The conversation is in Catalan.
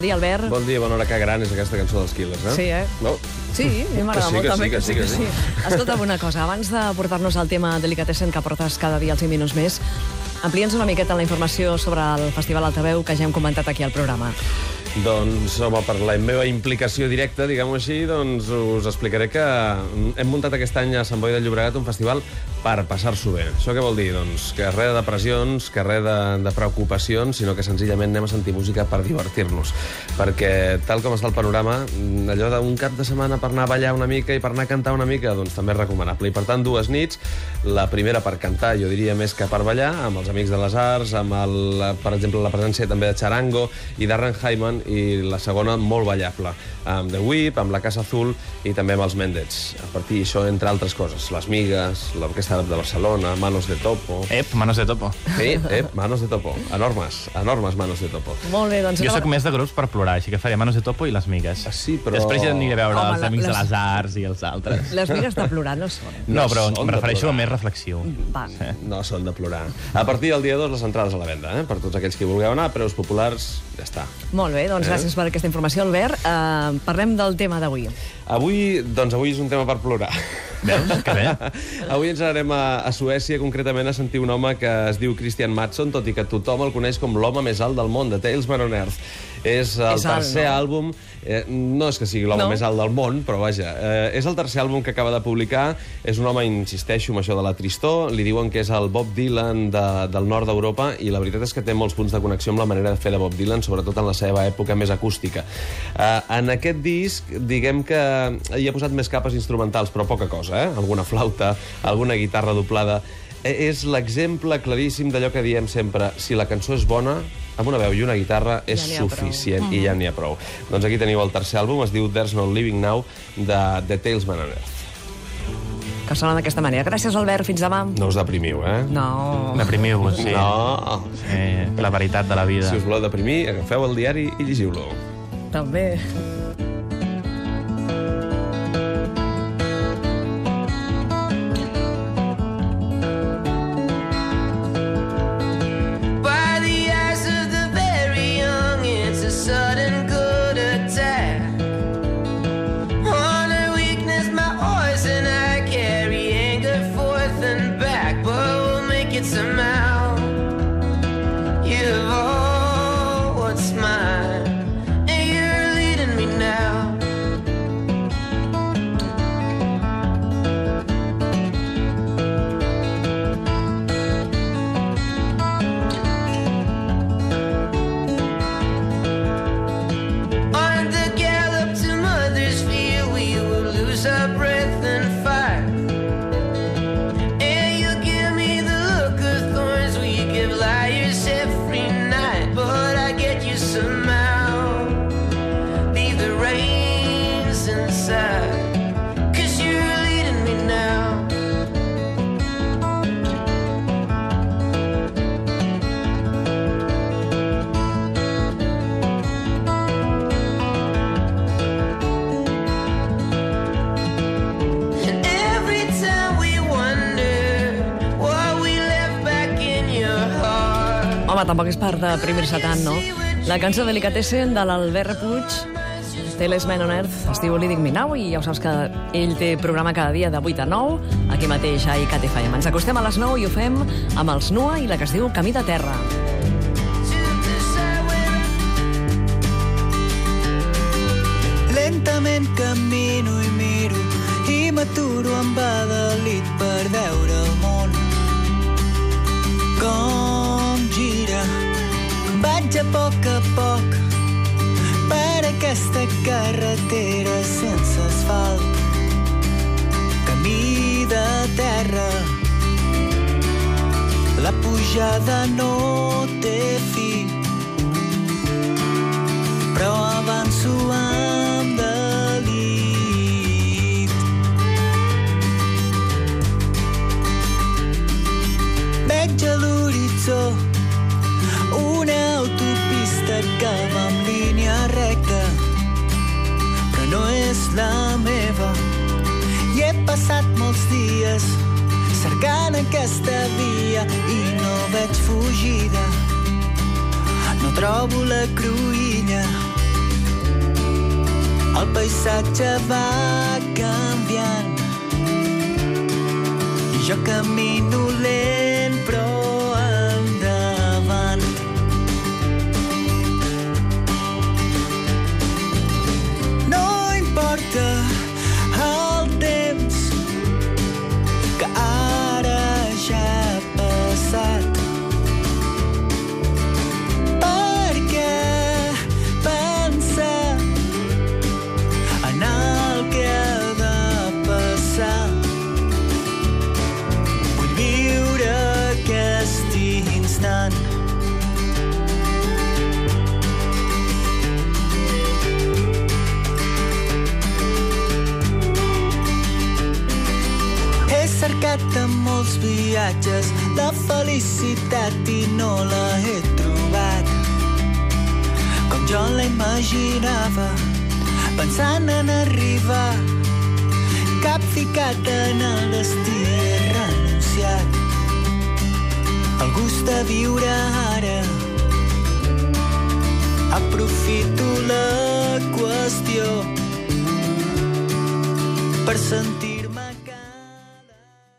dia, Albert. Bon dia, bona hora, que gran és aquesta cançó dels Killers, eh? Sí, eh? No? Sí, a mi m'agrada sí, molt que també. sí, que sí, que sí. Escolta'm una cosa, abans de portar-nos al tema Delicatessen que portes cada dia als 5 minuts més, amplia'ns una miqueta la informació sobre el Festival Altaveu que ja hem comentat aquí al programa. Doncs, home, per la meva implicació directa, diguem-ho així, doncs us explicaré que hem muntat aquest any a Sant Boi de Llobregat un festival per passar-s'ho bé. Això què vol dir? Doncs que res de pressions, que res de, de preocupacions, sinó que senzillament anem a sentir música per divertir-nos. Perquè, tal com està el panorama, allò d'un cap de setmana per anar a ballar una mica i per anar a cantar una mica, doncs també és recomanable. I, per tant, dues nits, la primera per cantar, jo diria més que per ballar, amb els Amics de les Arts, amb, el, per exemple, la presència també de Charango i d'Arren Hyman, i la segona molt ballable, amb The Whip, amb la Casa Azul i també amb els Mendets. A partir d'això, entre altres coses, les Migues, l'Orquestra de Barcelona, Manos de Topo... Ep, manos de topo. Sí, eh, Manos de Topo. Enormes, enormes Manos de Topo. Molt bé, doncs... Jo sóc més de grups per plorar, així que faré manos de topo i les migues. Ah, sí, però- Després ja aniré a veure Home, els la- amics de les- les arts i els altres. Les migues de plorar no són. No, però són em refereixo a més reflexiu. Va. No són de plorar. A partir del dia 2, les entrades a la venda, eh? per tots aquells que hi vulgueu anar, preus populars, ja està. Molt bé, doncs Eh? gràcies per aquesta informació, Albert. Uh, parlem del tema d'avui. Avui, doncs avui és un tema per plorar. Veus? Que bé. Avui ens anarem a, a Suècia, concretament a sentir un home que es diu Christian Matson, tot i que tothom el coneix com l'home més alt del món, de Tales Man on Earth. És el És alt, tercer no? àlbum, eh, no és que sigui l'home No? més alt del món, però vaja, eh, és el tercer àlbum que acaba de publicar, és un home, insisteixo, amb això de la tristor, li diuen que és el Bob Dylan de, del nord d'Europa, i la veritat és que té molts punts de connexió amb la manera de fer de Bob Dylan, sobretot en la seva època més acústica. Eh, en aquest disc, diguem que hi ha posat més capes instrumentals, però poca cosa, eh? Alguna flauta, alguna guitarra doblada... Eh, és l'exemple claríssim d'allò que diem sempre, si la cançó és bona, amb una veu i una guitarra és Ja ha prou. suficient i ja n'hi ha prou. Doncs aquí teniu el tercer àlbum, es diu There's No Living Now, de The Talesman on Earth. Que sona d'aquesta manera. Gràcies, Albert. Fins demà. No us deprimiu, eh? No. Deprimiu-vos, sí. No. sí. La veritat de la vida. Si us voleu deprimir, agafeu el diari i llegiu-lo. També. Home, tampoc és part de deprimir-se tant, no? La cançó Delicatessen de l'Albert Repuig, Tales Man on Earth, es diu Me Now, i ja ho saps que ell té programa cada dia de 8 a 9, aquí mateix a ICAT FM. Ens acostem a les 9 i ho fem amb els Nua i la que es diu Camí de Terra. Lentament camino i miro i m'aturo amb adalid per veure a poc a poc per aquesta carretera sense asfalt. Camí de terra, la pujada no té fi és la meva. I he passat molts dies cercant aquesta via i no veig fugida. No trobo la cruïlla el paisatge va canviant i jo camino lent viatges la felicitat i no la he trobat. Com jo la imaginava, pensant en arribar. Cap ficat en el destí he renunciat. El gust de viure ara. Aprofito la qüestió per sentir